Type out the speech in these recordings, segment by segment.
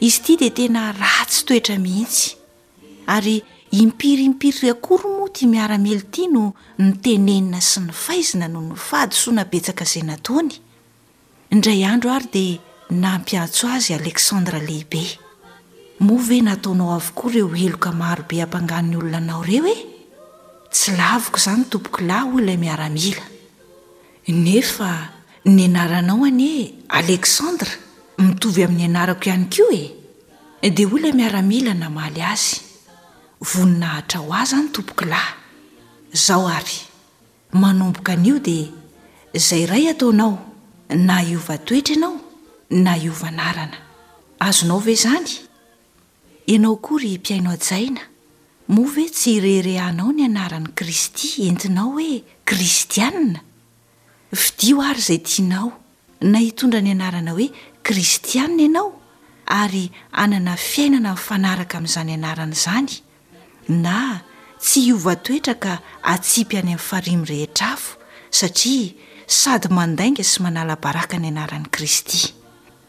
Izy ity dia tena ratsy toetra mihitsy ary impiry impiry akory moa ity miaramila ity no nitenenina sy ny faizina noho ny fahadisoana betsaka izay nataony. Indray andro ary dia nampiantso azy Alexandra lehibe. Moa ve nataonao avokoa ireo heloka marobe hampangan'ny olona anao ireo e? Tsy laviko izany tompokolahy hoy ilay miaramila. Nefa ny anaranao anie Alexandre mitovy amin'ny anarako ihany koa e! Dia hoy ilay miaramila namaly azy, Voninahitra ho Azy an tompokolahy! Zao ary, manomboka anio dia izay iray ataonao na hiova toetra ianao na hiova anarana. Azonao ve izany? Ianao koa ry mpihaino hajaina, moa ve tsy ireharehanao ny anaran'i Kristy entinao hoe Kristianina? Fidio àry izay tianao, na hitondra ny anarana hoe Kristianina ianao ary hanana fiainana mifanaraka amin'izany anarana izany, na tsy hiova toetra ka hatsipy any amin'ny farihy mirehitra afo, satria sady mandainga sy manala baraka ny anaran'i Kristy.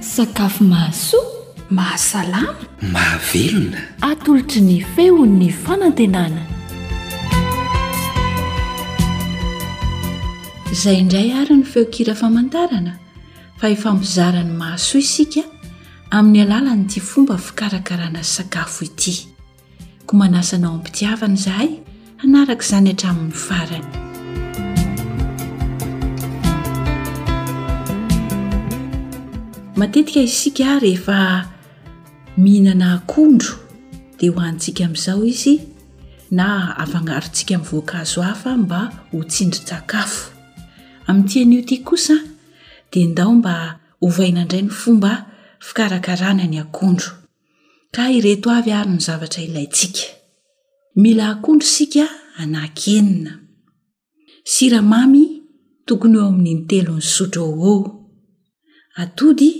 Sakafo mahasoa, mahasalama, mahavelona. Atolotry ny feon'ny fanantenana. Izay indray àry ny feon-kira famantarana fa efa mizara ny mahasoa isika amin'ny alalan'ity fomba fikarakarana sakafo ity. Koa manasa anao am-pitiavana izahay hanaraka izany hatramin'ny farany. Matetika isika rehefa mihinana akondro dia hohanintsika amin'izao izy na afangarontsika amin'ny voankazo hafa mba ho tsindrin-tsakafo. Amin'ity anio ity kosa dia ndao mba ovaina indray ny fomba fikarakarana ny akondro. Ka ireto avy ary ny zavatra ilaintsika. Mila akondro isika anaky enina. Siramamy tokony eo amin'ny in-telon'ny sotro eo ho eo. Atody,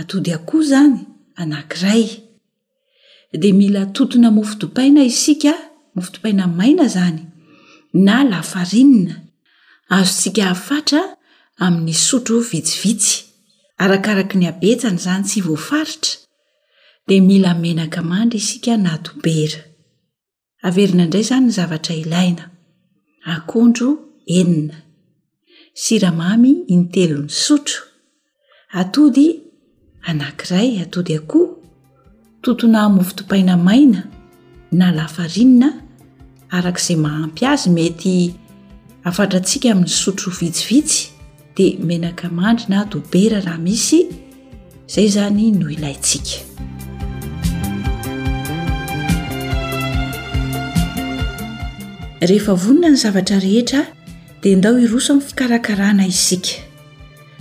atody akoho izany, anankiray. Dia mila totona mofo dopaina isika, mofo dopaina maina izany, na lafarinina. Azontsika afatra amin'ny sotro vitsivitsy. Arakaraky ny habetsany izany tsy voafaritra. dia mila menaka mandry isika na dobera. Averina indray izany ny zavatra ilaina. Akondro enina. Siramamy intelo misotro. Atody anankiray, atody akoho. Totonaha mofo dipaina maina. na lafarinina araka izay mahampy azy mety afatratsika amin'ny sotro vitsivitsy dia menaka mandry na dobera raha misy izay izany no ilaintsika rehefa vonona ny zavatra rehetra dia ndao hiroso amin'ny fikarakarana isika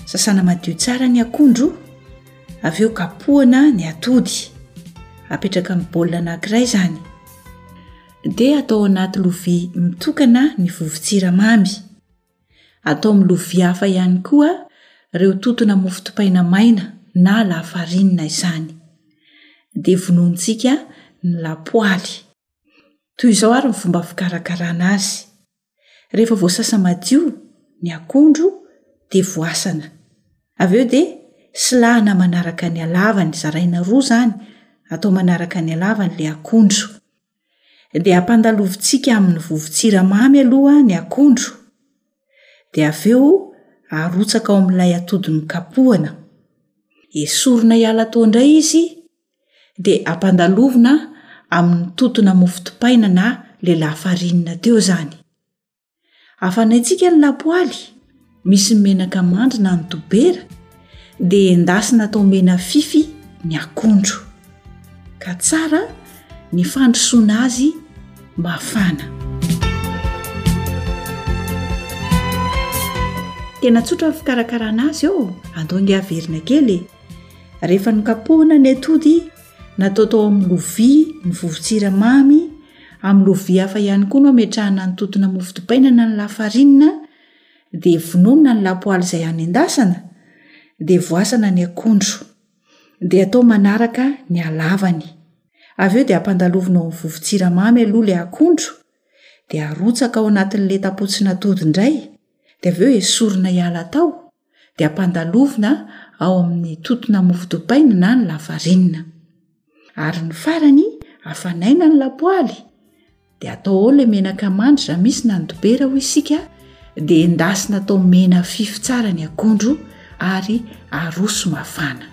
sasana madio tsara ny akondro Avy eo kapohana ny atody. Apetraka amin'ny bol anankiray izany. Dia atao anaty lovia mitokana ny vovon-tsiramamy. Atao amin'ny lovia hafa ihany koa ireo totona mofo topaina maina na lafarinina izany. Dia vonointsika ny lapoaly. Toy izao ary ny fomba fikarakarana azy. rehefa voasasa madio ny akondro dia voasana avy eo dia silahina manaraka ny alavany zaraina roa zany atao manaraka ny alavany le akondro dia hampandalovitsika amin'ny vovotsiramamy aloha ny akondro dia avy eo arotsaka ao amin'ilay atodiny kapohana esorina hiala tao indray izy dia ampandalovina amin'ny totona mofo dipaina na le lafarinina teo izany afanaintsika ny lapoaly misy menaka mandry na ny dobera dia endasina atao mena fify ny akondro ka tsara ny fandrosoana azy mafana tena tsotra ny fikarakarana azy eo antonga averina kely rehefa nokapohana ny atody natao tao amin'ny lovia ny vovotsiramamy amin'ny lovia hafa ihany koa no ametrahana ny totona mofotopainana ny lafarinina dia vononona ny lapoaly izay hanendasana dia voasana ny akondro dia atao manaraka ny alavany avy eo dia ampandalovina ao amin'ny vovotsiramamy aloha ilay akondro dia arotsaka ao anatin'ilay tapotsina atody indray dia avy eo esorina hiala tao dia ampandalovina ao amin'ny totona mofo dopaina na ny lafarinina. Ary ny farany, afanaina ny lapoaly, dia atao ao ilay menaka mandry raha misy na ny dibera hoy isika, dia endasina atao mena fify tsara ny akondro ary aroso mafana.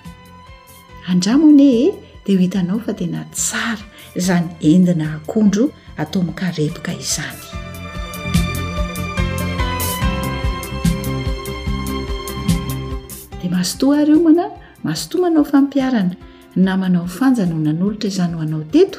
andramo anie e dia ho hitanao fa tena tsara izany endina akondro atao mikarepoka izany dia mazotoa ary omana mazotoa manao fampiarana na manao fanja no nanolotra izany ho anao teto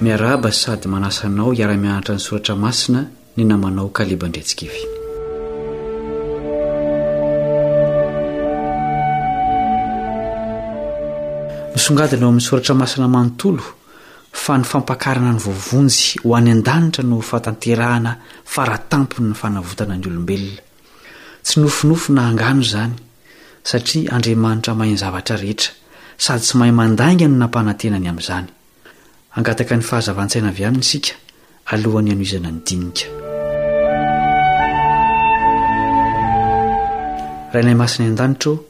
Miarahaba sady manasa anao hiara-mianatra ny Soratra Masina ny namanao Caleb Andriatsikivy. Misongadina ao amin'ny Soratra Masina manontolo fa ny fampakarana ny voavonjy ho any an-danitra no fatanterahana faratampony ny fanavotana ny olombelona. Tsy nofinofy na angano izany, satria Andriamanitra mahay ny zavatra rehetra, sady tsy mahay mandainga no nampanantena ny amin'izany. Hangataka ny fahazavan-tsaina avy aminy isika alohan'ny hanohizana ny dinika. Rainay Masina any An-danitra ô,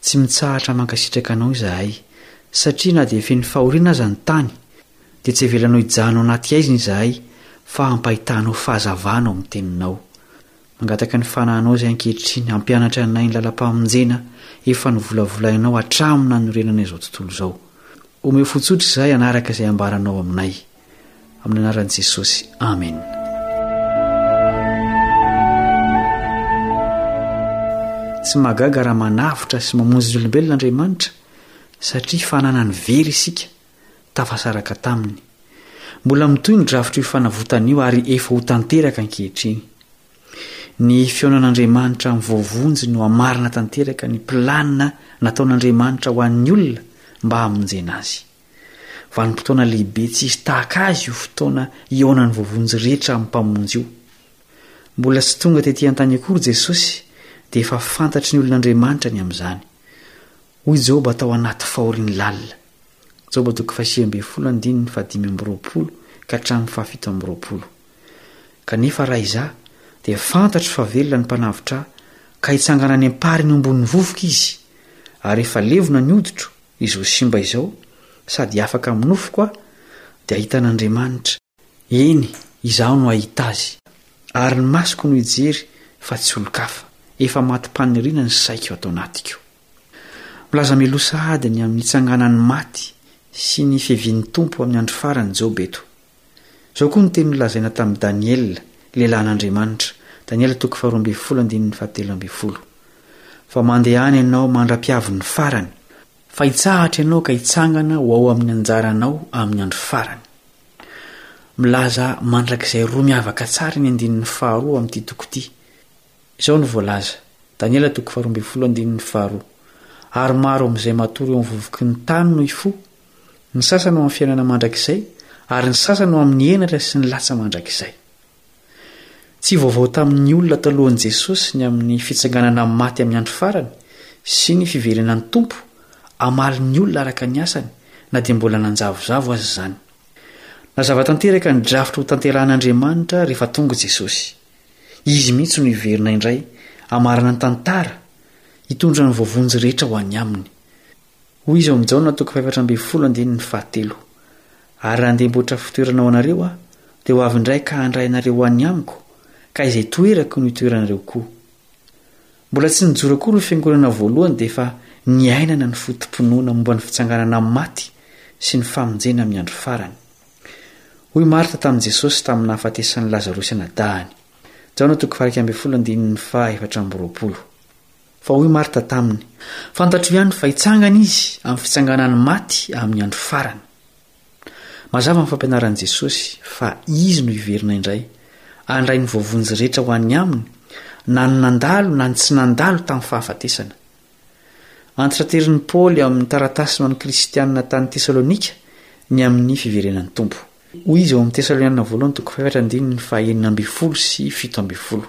tsy mitsahatra mankasitraka Anao izahay, satria na dia feno fahoriana aza ny tany, dia tsy avelanao hijanona ao anaty haizina izahay, fa hampahitanao fahazavana ao amin'ny Teninao. Mangataka ny fanahinao izay ankehitriny, hampianatra anay ny lalam-pamonjena efa novolavolainao hatramin'ny nanorenana izao tontolo izao. Omeo fo tsotra izahay hanaraka izay ambaranao aminay. Amin'ny anaran'i Jesosy. Amena. Tsy mahagaga raha manavotra sy mamonjy ny olombelona Andriamanitra, satria fananany very isika. tafasaraka taminy. Mbola mitohy ny drafitr'io fanavotana io ary efa ho tanteraka ankehitriny. Ny fihaonan'Andriamanitra amin'ny voavonjy no hamarana tanteraka ny planina nataon'Andriamanitra ho an'ny olona mba hamonjena azy. Vanim-potoana lehibe tsy hisy tahaka azy io fotoana hihaonan'ny voavonjy rehetra amin'ny Mpamonjy io. Mbola tsy tonga tety an-tany akory Jesosy dia efa fantatry ny olon'Andriamanitra ny amin'izany. Hoy Joba tao anaty fahoriany lalina. Joba toko fahasivy ambin'ny folo andininy fahadimy amby roapolo ka hatramin'ny fahafito amby roapolo. Kanefa raha izaho, dia fantatro fa velona ny Mpanavotra ahy, ka hitsangana any am-pariny eo ambonin'ny vovoka Izy, ary efa levona ny hoditro, izao simba izao, sady afaka amin'ny nofoko aho, dia hahita an'Andriamanitra. Eny, izaho no hahita azy. Ary ny masoko no hijery fa tsy olon-kafa. Efa mati-paniriana ny saiko ato anatiko. Milaza mialoha sahady ny amin'ny tsanganan'ny maty sy ny fiavian'ny Tompo amin'ny andro farany Joba eto. Izao koa ny teny nolazaina tamin'i Daniela, lehilahin'Andriamanitra, Daniela toko faharoa ambin'ny folo andininy fahatelo ambin'ny folo, Fa mandehana ianao mandra-piavin'ny farany, Fa hitsahatra ianao ka hitsangana ho ao amin'ny anjaranao amin'ny andro farany. Milaza mandrakizay roa miavaka tsara ny andininy faharoa amin'ity toko ity. Izao no voalaza, Daniela toko faharoa ambin'ny folo andininy faharoa, Ary maro amin'izay matory eo amin'ny vovoky ny tany no hifoha, ny sasany ho amin'ny fiainana mandrakizay, ary ny sasany ho amin'ny henatra sy ny latsa mandrakizay. Tsy vaovao tamin'ny olona talohan'i Jesosy ny amin'ny fitsanganana amin'ny maty amin'ny andro farany sy ny fiverenan'ny Tompo hamaly ny olona araka ny asany na dia mbola nanjavozavo aza izany. Nazava tanteraka ny drafitra hotanterahan'Andriamanitra rehefa tonga Jesosy. Izy mihitsy no hiverina indray hamarana ny tantara, hitondra ny voavonjy rehetra ho any Aminy. Hoy izy ao amin'i Jaona toko fahefatra ambin'ny folo andininy fahatelo, Ary raha handeha hamboatra fitoerana ho anareo aho, dia ho avy indray ka handray anareo ho any amiko, ka izay itoerako no hitoeranareo koa. Mbola tsy nijoro akory ny fiangonana voalohany dia efa niainana ny foto-pinoana momba ny fitsanganana amin'ny maty sy ny famonjena amin'ny andro farany. Hoy Marta tamin'i Jesosy tamin'ny nahafatesan'i Lazarosy anadahiny. Jaona toko faha iraika ambin'ny folo andininy faha efatra amby roapolo. Fa hoy Marta taminy, Fantatro ihany fa hitsangana izy amin'ny fitsanganan'ny maty amin'ny andro farany. Mazava amin'ny fampianaran'i Jesosy fa izy no hiverina indray, handray ny voavonjy rehetra ho an'ny aminy, na ny nandalo na ny tsy nandalo tamin'ny fahafatesana. Antitranterin'i Paoly amin'ny taratasiny ho an'ny Kristianina tany Tesalonika ny amin'ny fiverenan'ny Tompo. Hoy izy ao amin'ny Tesalonianina Voalohany toko fahefatra andininy fahenina ambin'ny folo sy fito ambin'ny folo.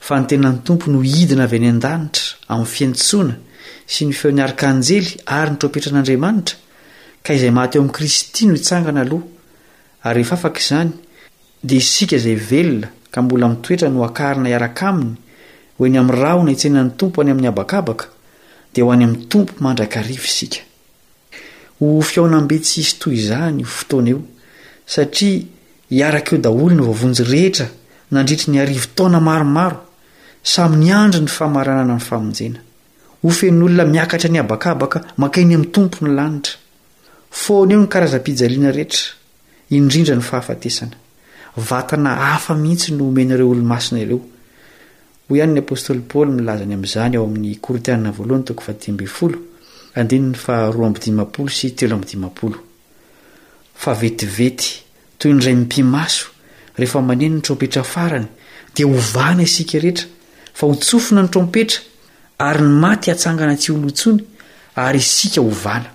fa ny tenan'ny Tompo no hidina avy any an-danitra amin'ny fiantsoana sy ny feon'ny arkanjely ary ny trompetran'Andriamanitra, ka izay maty ao amin'i Kristy no hitsangana aloha, ary rehefa afaka izany, dia isika izay velona ka mbola mitoetra no hakarina hiaraka Aminy ho eny amin'ny rahona hitsenan'ny Tompo any amin'ny habakabaka, dia ho any amin'ny Tompo mandrakariva isika. Ho fihaonambe tsy hisy toy izany io fotoana io, satria hiaraka eo daholo ny voavonjy rehetra nandritry ny arivo taona maromaro, samy niandry ny famaranana ny famonjena. Ho fen'olona miakatra ny habakabaka mankeny amin'ny Tompo ny lanitra. Foana eo ny karazam-pijaliana rehetra. indrindra ny fahafatesana. Vatana hafa mihitsy no omen'ireo olomasina ireo. Hoy ihany ny apostoly Paoly milaza ny amin'izany ao amin'ny Korintiana voalohany toko fahatelo ambin'ny folo, andininy faharoa amby dimampolo sy telo amby dimampolo. Fa vetivety, toy ny raim-pimaso, rehefa maneno ny trompetra farany, dia hovana isika rehetra, fa ho tsofina ny trompetra, ary ny maty hatsangana tsy ho lo intsony, ary isika hovana.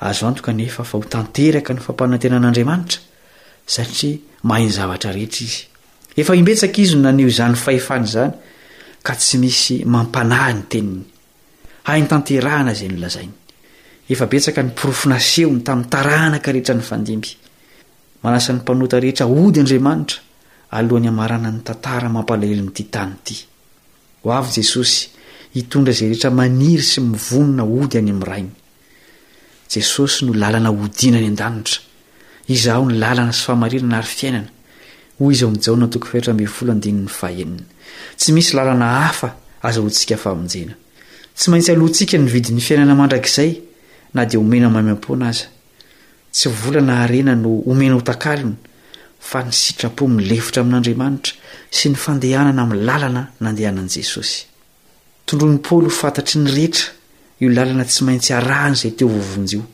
Azo antoka anefa fa ho tanteraka ny fampanantenan'Andriamanitra satria mahay ny zavatra rehetra izy. Efa imbetsaka izy no naneho izany fahefany izany ka tsy misy mampanahy ny teniny. Hainy tanterahana izay nolazainy. Efa betsaka ny porofo nasehony tamin'ny taranaka rehetra nifandimby. Manasa ny mpanota rehetra hody Andriamanitra alohan'ny hamaranany ny tantara mampalahelo ny tia tany ity. Ho avy Jesosy hitondra izay rehetra maniry sy mivonona hody any amin'ny Rainy. Jesosy no lalana hodiana any an-danitra. Izaho ny lalana sy fahamarinana ary fiainana. Hoy izy ao amin'ny Jaona toko fahefatra ambin'ny folo andininy fahenina. Tsy misy lalana hafa azahoantsika famonjena. Tsy maintsy aloantsika ny vidin'ny fiainana mandrakizay na dia omena maimaim-poana aza. Tsy vola na harena no omeny ho takalony fa ny sitrapo milefitra amin'Andriamanitra sy ny fandehanana amin'ny lalana nandehanan'i Jesosy. Tondroin'i Paoly ho fantatry ny rehetra io lalana tsy maintsy arahan'izay te ho vovonjy io.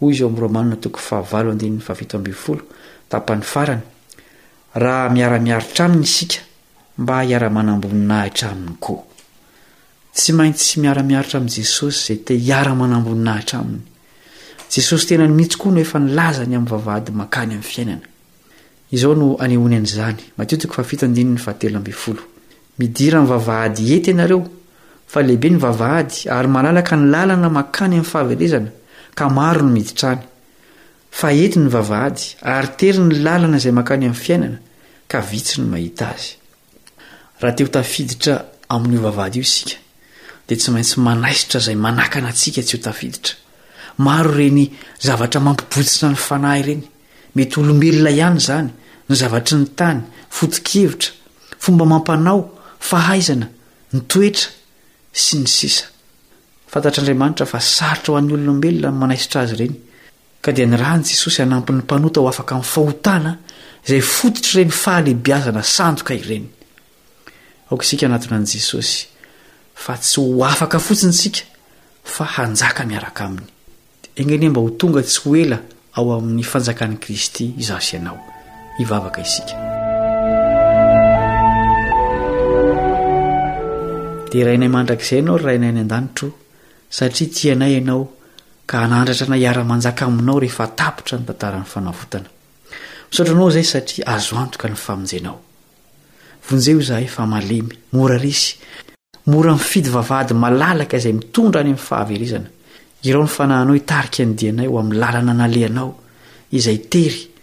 Hoy izy ao amin'ny Romana toko fahavalo andininy fahafito ambin'ny folo, tapany farany, Raha miara-miaritra aminy isika, mba hiara-manam-boninahitra aminy koa. Tsy maintsy miara-miaritra amin'i Jesosy izay te hiara-manamboninahitra Aminy. Jesosy tenany mihitsy koa no efa nilaza ny amin'ny vavahady mankany amin'ny fiainana. Izao no anehoany an'izany, Matio toko fahafito andininy fahatelo ambin'ny folo, Midira amin'ny vavahady hety ianareo, fa lehibe ny vavahady ary malalaka ny lalana mankany amin'ny fahaverezana, ka maro no miditra any. Fa hety ny vavahady ary tery ny lalana izay mankany amin'ny fiainana, ka vitsy no mahita azy. Raha te ho tafiditra amin'io vavahady io isika, dia tsy maintsy manaisotra izay manakana antsika tsy ho tafiditra. Maro ireny zavatra mampibotsina ny fanahy ireny. Mety olombelona ihany izany, ny zavatry ny tany, foto-kevitra, fomba amam-panao, fahaizana, ny toetra, sy ny sisa. Fantatr'Andriamanitra fa sarotra ho an'ny olombelona ny manaisotra azy ireny, Ka dia nirahin'i Jesosy hanampy ny mpanota ho afaka amin'ny fahotana izay fototr'ireny fahalehibiazana sandoka ireny. Aoka isika hanatona an'i Jesosy fa tsy ho afaka fotsiny isika fa hanjaka miaraka aminy. Enga anie mba ho tonga tsy ho ela ao amin'ny fanjakan'i Kristy izaho sy ianao. Hivavaka isika. Dia Rainay mandrakizay ianao ry Rainay any an-danitra o. Satria tia anay ianao ka hanandratra anay hiara-manjaka aminao rehefa tapitra ny tantaran'ny fanavotana. Misaotra anao izahay satria azo antoka ny famonjenao. Vonjeo izahay fa malemy, mora resy, mora mifidy vavahady malalaka izay mitondra any amin'ny fahaverezana. Irao ny fanahinao hitarika ny dianay ho amin'ny lalana nalehanao izay tery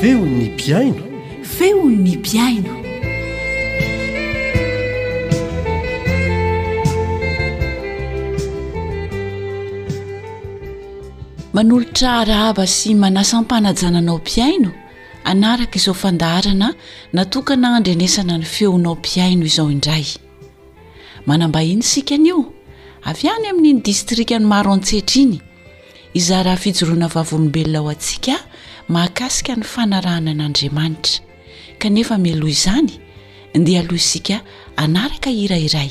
Feon'ny mpihaino. Feon'ny mpihaino. Manolotra arahaba sy manasam-panajana anao mpihaino. hanaraka izao fandaharana natokana handrenesana ny feonao mpihaino izao indray. Manam-bahiny isika anio, avy any amin'iny distrikan'i Maroantsetra iny, hizara fijoroana vavolombelona ho antsika mahakasika ny fanarahana an'Andriamanitra. Kanefa mialoha izany, ndeha aloha isika hanaraka hira iray.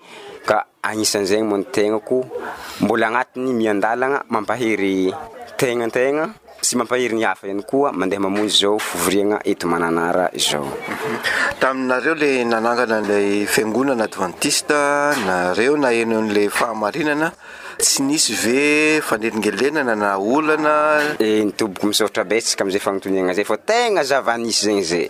ka agnisan'izay moa ny tegnako mbola agnatin'ny miandalana mampahery tegna an-tegna sy mampahery ny hafa ihany koa mandeha mamonjy izao fivoriagna eto Mananara izao. Taminareo le nanangana ilay fiangonana advantista nareo naheno an'ilay fahamarinana tsy nisy ve fanelingelenana na olana? Eny tompoko misaotra betsaka amin'izay fanontoniagna izay fa tegna zava-nisy zegny zay.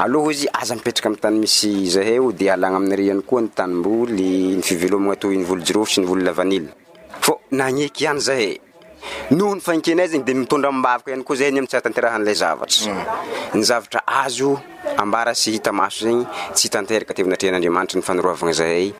Aleo hozy aza mipetraka amin'ny tany misy izahay eo dia alagna amin'ny rihany koa ny tanimboly, ny fivelomagna toy ny voly jirofo sy ny voly lavanila. Vao nagneky ihany izahay. Noho ny fahenkenay zegny dia mitondra am-bavaka ihany koa izahay ny amin'ny tsy hahatanterahan'ilay zavatra. Ny zavatra azo ambara sy hita maso zegny tsy tanteraka teo anatrehan'Andriamanitra ny fanoroavagna izahay.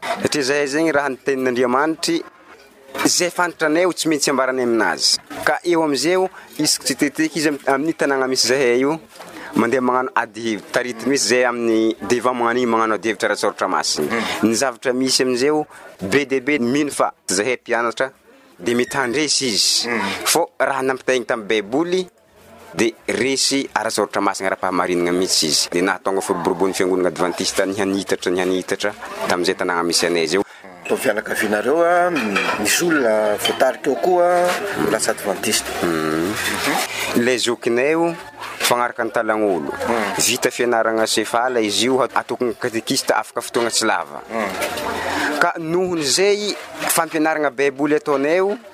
Satria izay zegny raha ny tenin'Andriamanitry izay fantranay ho tsy mety ambaranay aminazy. Ka eo amizay o isaka tsy teteky izy amin'ny tanàgna misy zahay io mandeha magnano ady hevitra tarity misy zay amin'ny devant magnano igny magnano ady hevitra ara-tsarotra masina. Hmm. Ny zavatra misy amizay o be dia be mino fa zahay mpianatra dia mety handresy izy. Hmm. Fô raha nampitahaigny tamin'ny baiboly dia resy ara-tsaoritra masina ara-pahamarinana mihitsy izy, dia nahatonga firoborobon'ny Fiangonana Advantista nihanitatra nihanitatra tamin'izay tanàna misy anay izay. Tao fianakavianareo misy olona voatarika ao koa lasa Advantista? Ilay zokinay mifagnaraka an-talan'olo, vita fianarana sefala izy io hatoky ny katekista afaka fotoana tsy lava, ka nohon'izay fampianarana Baiboly ataonay,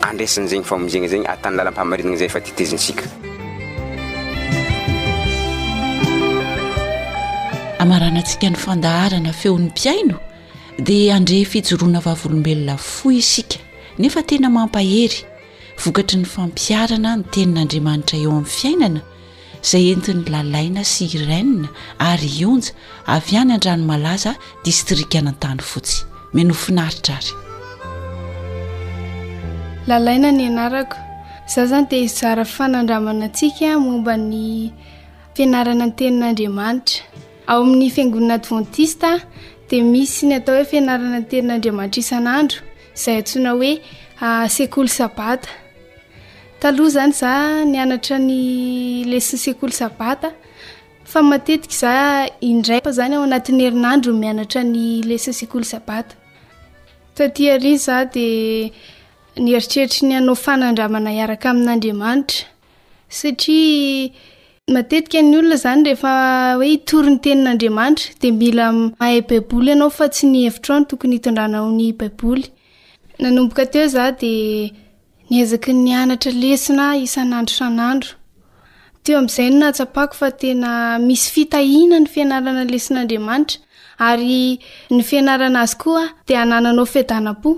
Andraisana izay famonjena izay ary tany lalam-pahamarinana izay efa tetezintsika. Hamaranantsika ny fandaharana feon'ny mpihaino dia handre fijoroana vavolombelona fohy isika nefa tena mampahery vokatry ny fampiharana ny tenin'Andriamanitra eo amin'ny fiainana izay entin'i Lalaina sy Irène ary i Onja avy any Andranomalaza distrikan'Antanifotsy. Mihainoa finaritra ary. Lalaina ny anarako. Izaho izany dia hizara fanandramana antsika momba ny fianarana ny tenin'Andriamanitra. Ao amin'ny fiangonana adventista dia misy ny atao hoe fianarana ny tenin'Andriamanitra isan'andro izay antsoina hoe sekoly sabata. Taloha izany za nianatra ny lesy ny sekoly sabata fa matetika za indray fa zany ao anatin'ny herinandro mianatra ny lesy ny sekoly sabata taty aria za de nieritreritra ny hanao fanandramana hiaraka amin'andriamanitra satria matetika ny olona zany rehefa hoe hitory ny tenin'andriamanitra de mila mahay baiboly ianao fa tsy ny hevitrao no tokony hitondrana ao ny baiboly nanomboka teo za de Niezaky ny nianatra lesona isan'andro isan'andro. Teo amin'izay no nahatsapako fa tena misy fitahiana ny fianarana leson'Andriamanitra ary ny fianarana azy koa dia anananao fiadanam-po.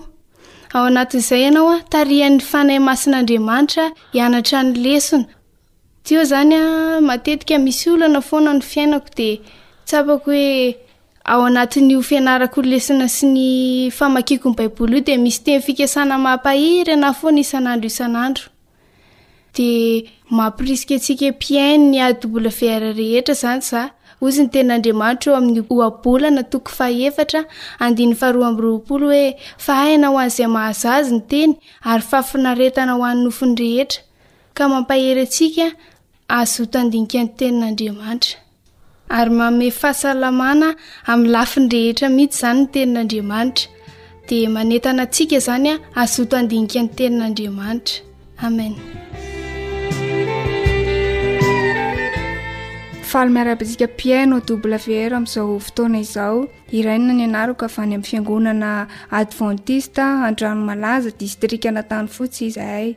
Ao anatin'izay ianao tarihan'ny Fanahy Masin'Andriamanitra hianatra ny lesona. Teo zany a, matetika misy olana foana ny fiainako de tsapako hoe ao anatin'io fianarako lesona sy ny famakiako ny baiboly io de misy teny fikasana mampahery anah foana isan'andro isan'andro de mampirisika antsika mpihaino ny AWR rehetra zany za, hozy ny tenin'Andriamanitra eo amin'ny ohabolana toko fahefatra andininy faharoa amby roapolo hoe fahaiana ho an'izay mahazo azy ny teny ary fahafinaretana ho an'ny nofony rehetra. ka mampahery antsika azo tandinika ny tenin'Andriamanitra. Ary manome fahasalamana amin'ny lafiny rehetra mihitsy izany ny tenin'Andriamanitra. Dia manentana antsika izany azo tandinika ny tenin'Andriamanitra. Amen. Faly miarahaba antsika mpihaino WR amin'izao fotoana izao. Iraina ny anarako avy any amin'ny fiangonana Adventiste Andranomalaza, distrika Anatanifotsy izahay.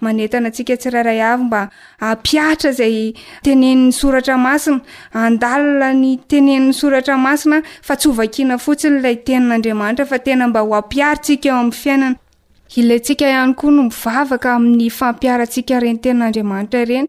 manentana antsika tsirairay avy mba hampihatra izay tenenin'ny soratra masina, handalina ny tenenin'ny soratra masina fa tsy hovakiana fotsiny ilay tenin'Andriamanitra fa tena mba ho ampiharintsika eo amin'ny fiainana. Ilaintsika ihany koa ny mivavaka amin'ny fampiharantsika ireny tenin'Andriamanitra ireny.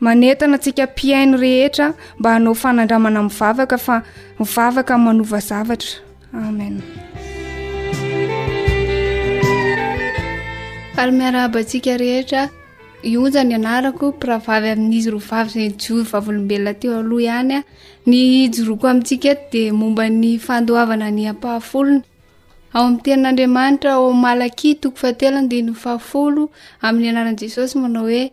Manentana antsika mpihaino rehetra mba hanao fanandramana mivavaka fa mivavaka manova zavatra. Amen. Ary miarahaba antsika rehetra. Ionja ny anarako, mpiravavy amin'izy roa vavy izay nijoro vavolombelona teo aloha ihany. Ny hijoroako amintsika eto dia momba ny fandoavana ny ampahafolony. Ao amin'ny tenin'Andriamanitra ao Malakia toko fahatelo andininy fahafolo amin'ny anaran'i Jesosy manao hoe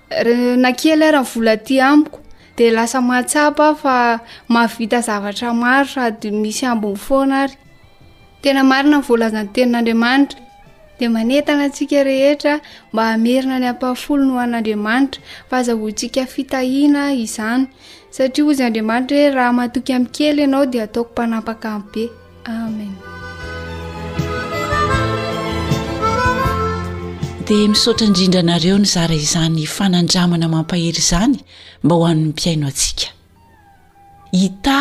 Na kely ara vola aty amiko dia lasa mahatsapa aho fa mahavita zavatra maro sady misy ambiny foana ary. Tena marina ny voalazan'ny tenin'Andriamanitra dia manentana antsika rehetra mba hamerina ny ampahafolo no an'Andriamanitra fa aza hointsika fitahiana izany satria hozy Andriamanitra hoe raha matoky amin'ny kely ianao dia ataoko mpanampaka amin'ny be. Amen. Dia misaotra indrindra anareo nizara izany fanandramana mampahery izany mba ho an'ny mpiaino antsika hita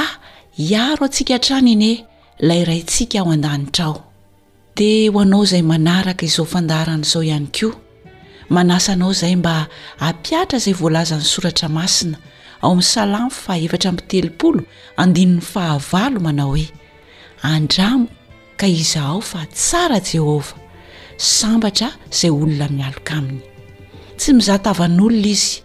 hiaro antsika hatrany anie ilay raintsika ao an-danitra ao Dia ho anao izay manaraka izao fandaharana izao ihany koa, manasa anao izay mba hampihatra izay voalazan'ny soratra masina ao amin'ny Salamo fahaefatra amby telopolo andininy fahavalo manao hoe, Andramo ka izahao fa tsara Jehovah, sambatra izay olona mialoka aminy. Tsy mizaha tavan'olona izy,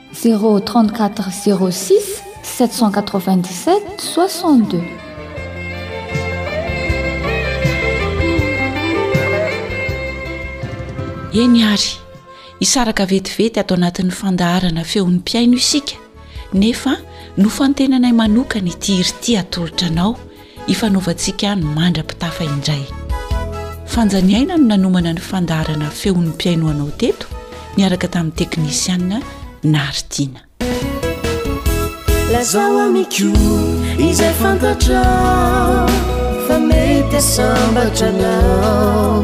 Zéro trente quatre zéro six sept cent quatre vingt dix sept soixante deux. Eny ary hisaraka vetivety ato anatin'ny fandaharana feon'ny mpiaino isika nefa nofantenanay manokana ity ry ity atolotra anao hifanaovantsika any mandra-pitafa indray. Fanja Ny Aina no nanomana ny fandaharana Feon'ny Mpihaino ho anao teto, niaraka tamin'ny teknisiana Naritina. Lazao amiko izay fantatrao fa mety asambatra anao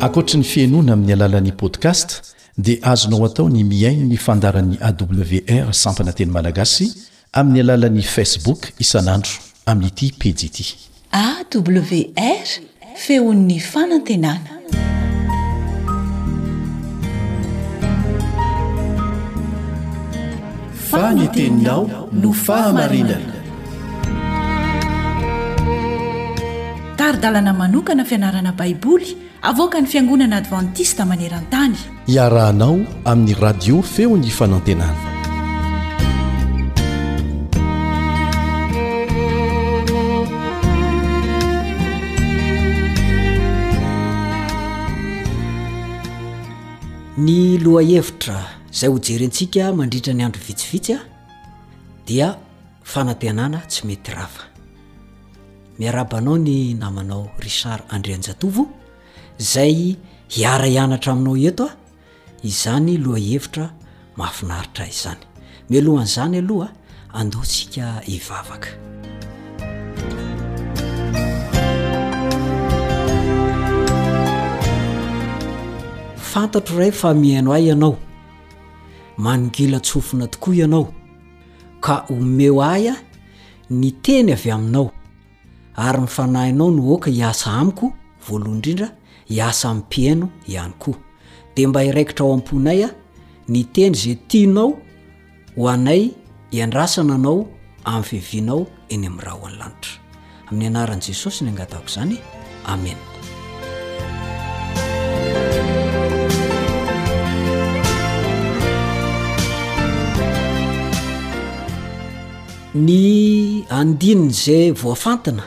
Ankoatry ny fihenoana amin'ny alalan'ny podcast dia azonao atao ny mihaino ny fandaharan'ny AWR Sampana Teny Malagasy amin'ny alalan'ny Facebook isan'andro amin'ity pejy ity. AWR, Feon'ny Fanantenana. Fa ny teninao no fahamarinana. Tari-dalana manokana fianarana Baiboly avoakan'ny Fiangonana Advantista maneran-tany. Iarahanao amin'ny Radio Feon'ny Fanantenana. Ny lohahevitra izay hojerentsika mandritra ny andro vitsivitsy dia fanantenana tsy mety rava. Miarahaba anao ny namanao Richard Andrianjatovo izay hiara-hianatra aminao eto a, izany lohahevitra mahafinaritra izany. Mialohan'izany aloha andao tsika hivavaka. Fantatro Ray fa mihaino ahy Ianao, manongila-tsofina tokoa Ianao ka omeo ahy ny teny avy aminao ary ny fanahinao no aoka hiasa amiko voalohany indrindra hiasa amin'ny mpihaino ihany koa dia mba hiraikitra ao am-ponay a ny teny izay tianao ho anay hiandrasana anao amin'ny fiavianao eny amin'ny rahona lanitra amin'ny anaran'i jesosy ny angatahako izany amena Ny andininy izay voafantina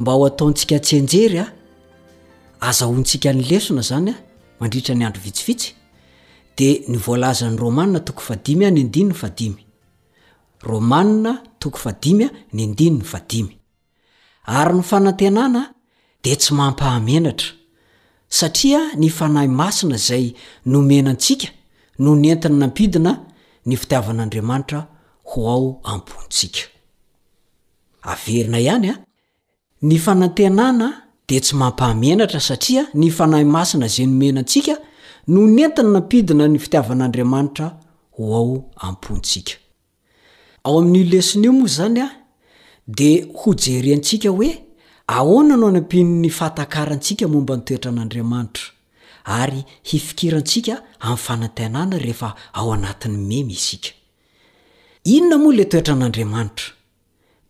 mba ho ataontsika tsianjery a, azahoantsika ny lesona izany a, mandritra ny andro vitsivitsy, dia ny voalazan'ny Romana toko fahadimy a ny andininy fahadimy. Romana toko fahadimy a ny andininy fahadimy. Ary ny fanantenana dia tsy mampaha-menatra, satria ny Fanahy Masina izay nomena antsika no nentiny nampidina ny fitiavan'Andriamanitra ho ao am-pontsika. Averina ihany an! Ny fanantenana dia tsy mampaha-menatra, satria ny Fanahy Masina izay nomena antsika no nentiny nampidina ny fitiavan'Andriamanitra ho ao am-pontsika. Ao amin'io lesona io moa izany dia hojeriantsika hoe ahoana no anampian'ny fahatakarantsika momba ny toetran'Andriamanitra, ary hifikirantsika amin'ny fanantenana rehefa ao anatin'ny memy isika. Inona moa ilay toetran'Andriamanitra?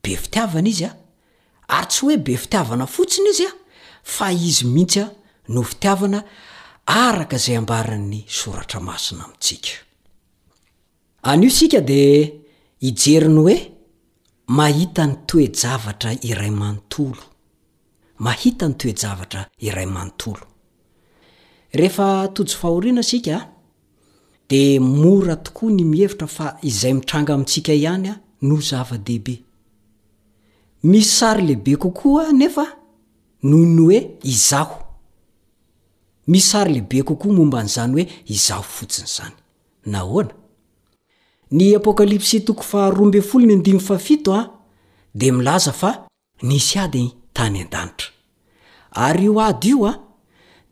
Be fitiavana Izy, ary tsy hoe be fitiavana fotsiny Izy fa Izy mihitsy no fitiavana araka izay ambaran'ny Soratra Masina amintsika. Anio isika dia hijery ny hoe mahita ny toe-javatra iray manontolo. Mahita ny toe-javatra iray manontolo. Rehefa tojo fahoriana isika dia mora tokoa ny mihevitra fa izay mitranga amintsika ihany no zava-dehibe. Misy sary lehibe kokoa anefa noho ny hoe izaho. Misy sary lehibe kokoa momba an'izany hoe izaho fotsiny izany. Nahoana? Ny Apokalypsy toko faharoa ambin'ny folo ny andininy fahafito a dia milaza fa nisy ady tany an-danitra. Ary io ady io a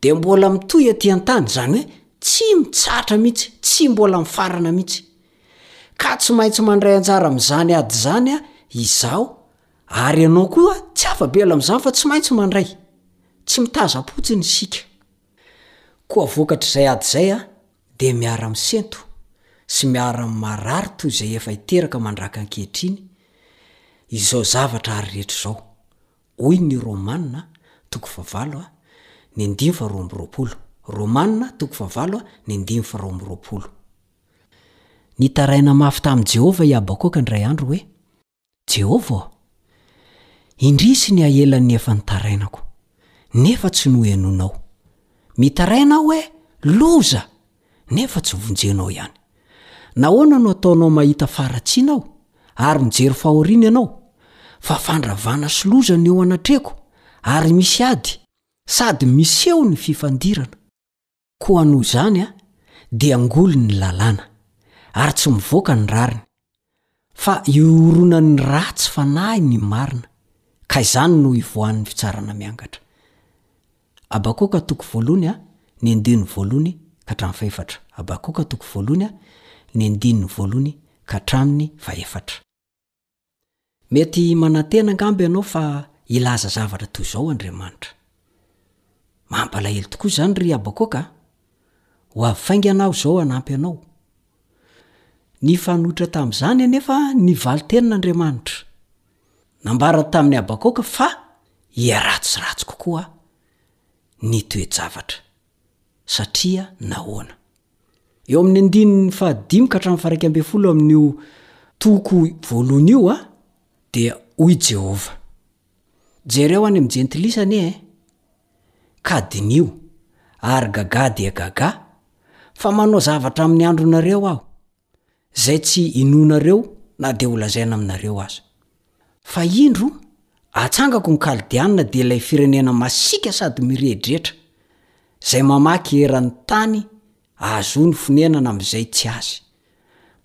dia mbola mitohy aty an-tany, izany hoe tsy mitsahatra mihitsy, tsy mbola mifarana mihitsy. Ka tsy maintsy mandray anjara amin'izany ady izany a izaho ary ianao koa tsy afa-bela amin'izany fa tsy maintsy mandray. Tsy mitazam-potsiny isika. Koa vokatr'izay ady izay a, dia miara-misento sy miara-marary toy izay efa hiteraka mandraka ankehitriny izao zavatra ary rehetra izao, hoy ny Romana toko fahavalo ny andininy faharoa amby roapolo. Romana toko fahavalo ny andininy faharoa amby roapolo. Nitaraina mafy tamin'i Jehovah i Habakoka indray andro hoe, Jehovah ô, indrisy ny haelan'ny efa nitarainako, nefa tsy nohenoinao. Mitaraina aho hoe loza, nefa tsy vonjenao ihany. Nahoana no ataonao mahita faharatsiana aho, ary mijery fahoriana ianao? Fa fandravana sy loza no eo anatrehako, ary misy ady, sady miseho ny fifandirana. Koa noho izany aho dia ngoly ny lalàna, ary tsy mivoaka ny rariny, fa ioronan' ny ratsy fanahy ny marina, ka izany no ivoahan' ny fitsarana miangatra. Habakoka toko voalohony a ny andininy voalohony ka hatramin'ny fahefatra Habakoka toko voalohony a ny andininy voalohony ka hatramin'ny fahefatra. Mety manantena angamba ianao fa hilaza zavatra toy izao Andriamanitra. Mampalahelo tokoa izany ry Habakoaka a! Ho avy faingana aho izao hanampy anao. Nifanohitra tamin'izany anefa ny valin-tenin'Andriamanitra. Nambarany tamin'i Habakoaka fa hiharatsiratsy kokoa ny toe-javatra. Satria nahoana? Eo amin'ny andininy fahadimy ka hatramin'ny faharaika ambin'ny folo amin'io toko voalohany io, dia hoy Jehovah, Jereo any amin'ny jentilisa anie e, ka diniho, ary gagà dia gagà, fa manao zavatra amin'ny andronareo aho, izay tsy inoanareo na dia holazaina aminareo aza. Fa indro, atsangako ny Kaldeana dia ilay firenena masiaka sady miredretra, izay mamaky eran'ny tany ahazoany fonenana amin'izay tsy azy.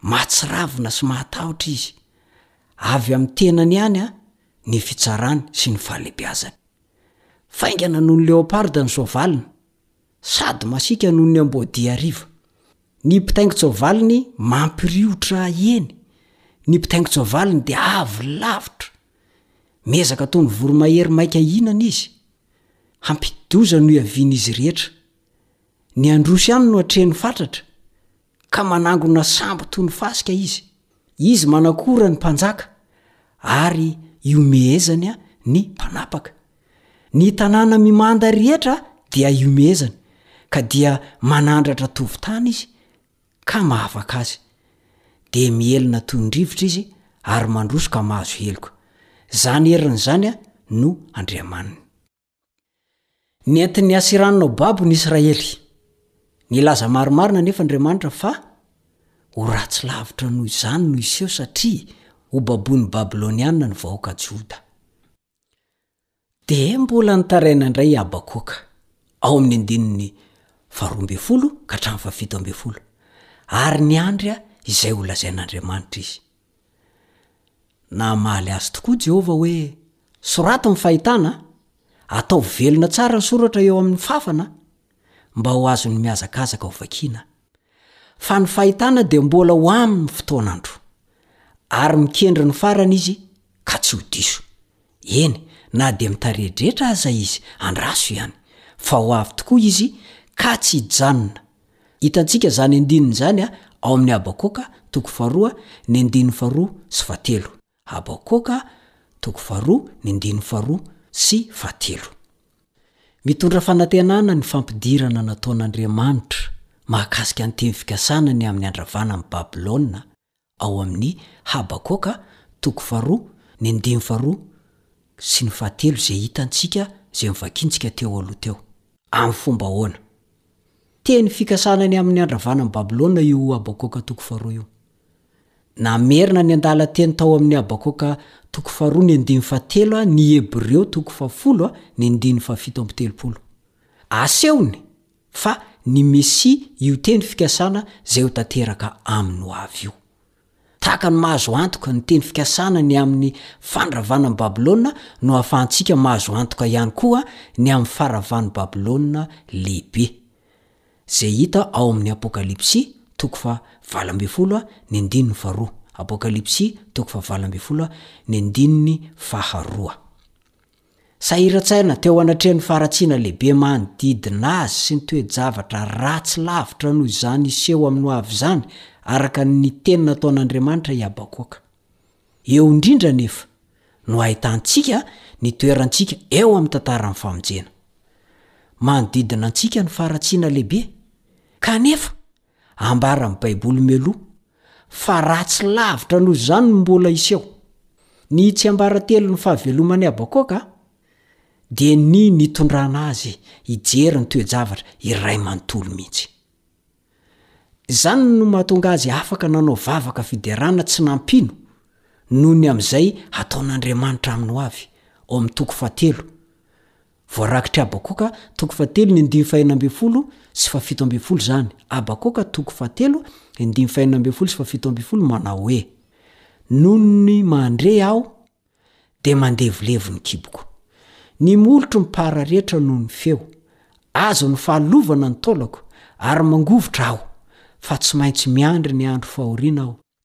Mahatsiravina sy mahatahotra izy. Avy amin'ny tenany ihany ny fitsarany sy ny fahalehibeazany. Faingana noho ny leoparda ny soavaliny, sady masiaka noho ny amboadihariva. Ny mpitaingin-tsoavaliny mampiriotra eny, ny mpitaingin-tsoavaliny dia avy lavitra. Miezaka toy ny voromahery maika hihinana izy, hampidi-doza no iavian'izy rehetra. Ny androso ihany no atrehiny fatratra. Ka manangona sambo toy ny fasika izy, izy manakora ny mpanjaka, ary ihomehezany ny mpanapaka. Ny tanàna mimanda rehetra dia ihomehezany, ka dia manandratra tovo tany izy, ka mahavaka azy. Dia mihelina toy ny rivotra izy, ary mandroso ka mahazo heloka. Izany heriny izany no andriamaniny. Nentin'ny Asiranina ho babo ny Israely. Nilaza marimarina anefa Andriamanitra fa ho ratsy lavitra noho izany no hiseho satria hobaboin'ny Babylonianina ny vahoaka Joda. Dia mbola nitaraina indray i Habakoka, ao amin'ny andininy faharoa ambin'ny folo ka hatramin'ny fahafito ambin'ny folo, ary niandry izay holazain'Andriamanitra izy. Namaly azy tokoa Jehovah hoe, Soraty ny fahitana, ataovy velona tsara ny soratra eo amin'ny fàfana, mba ho azon'ny mihazakazaka hovakiana. Fa ny fahitana dia mbola ho amin'ny fotoan'andro, ary mikendry ny farany izy ka tsy ho diso. Eny, na dia mitaredretra aza izy, andraso ihany, fa ho avy tokoa izy ka tsy hijanona. Hitantsika izany andininy izany ao amin'ny Habakoaka toko faharoa ny andininy faharoa sy fahatelo. Habakoaka toko faharoa ny andininy faharoa sy fahatelo. Mitondra fanantenana ny fampidirana nataon'Andriamanitra mahakasika ny teny fikasana ny amin'ny handravana an'i Babylona ao amin'ny Habakoaka toko faharoa ny andininy faharoa sy ny fahatelo izay hitantsika izay novakiantsika teo aloha teo. Amin'ny fomba ahoana? Teny fikasana ny amin'ny handravana an'i Babylona io Habakoaka toko faharoa io. Namerina ny andalan-teny tao amin'ny Habakoaka toko faharoa ny andininy fahatelo ny Hebreo toko fahafolo ny andininy fahafito amby telopolo. Asehony! Fa ny Mesia io teny fikasana izay ho tanteraka amin'ny ho avy io. Tahaka ny mahazo antoka ny teny fikasana ny amin'ny fandravana an'i Babylona no ahafahantsika mahazo antoka ihany koa ny amin'ny faravan'i Babylona Lehibe. Izay hita ao amin'ny Apokalypsy, toko faha valo ambin'ny folo, ny andininy faharoa. Apokalypsy, toko faha valo ambin'ny folo, ny andininy faharoa. Sahiran-tsaina teo anatrehan'ny faharatsiana lehibe manodidina azy sy ny toe-javatra ratsy lavitra noho izany hiseho amin'ny hoavy izany, araka ny teny nataon'Andriamanitra i Habakoaka. Eo indrindra anefa no ahitantsika ny toerantsika eo amin'ny tantaran'ny famonjena. Manodidina antsika ny faharatsiana lehibe, kanefa, Ambaran'ny Baiboly mialoha fa ratsy lavitra noho izany no mbola hiseho. Ny tsiambaratelon'ny fahaveloman'i Habakoaka dia ny nitondrana azy hijery ny toe-javatra iray manontolo mihitsy. Izany no mahatonga azy afaka nanao vavaka fiderana tsy nampino noho ny amin'izay hataon'Andriamanitra aminy hoavy, ao amin'ny toko fahatelo, Voarakitry Habakoka toko fahatelo ny andininy fahenina ambin'ny folo sy fahafito ambin'ny folo izany, Habakoka toko fahatelo, andininy fahenina ambin'ny folo sy fahafito ambin'ny folo manao hoe, Noho ny mandre aho, dia mandevilevo ny kiboko. Ny molotro mipararietra noho ny feo, azo ny fahalovana ny taolako, ary mangovitra aho, fa tsy maintsy miandry ny andro fahoriana aho.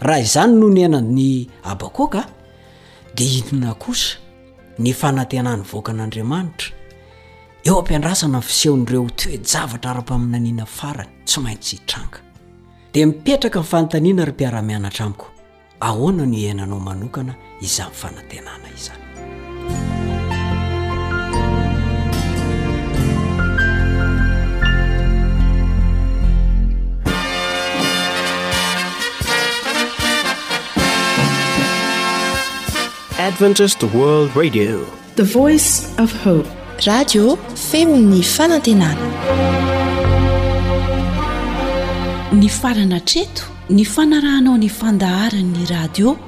Raha izany no niainan'i Habakoaka, dia inona kosa ny fanantenany nivoaka an'Andriamanitra eo am-piandrasana ny fisehon'ireo toe-javatra ara-paminaniana farany tsy maintsy hitranga? Dia mipetraka ny fanontaniana, ry mpiara-mianatra amiko, ahoana no iainanao manokana izany fanantenana izany. Adventist World Radio The Voice of Hope Radio Femon'ny Fanantenana Ny farana treto ny fanarahanao ny fandaharan'ny radio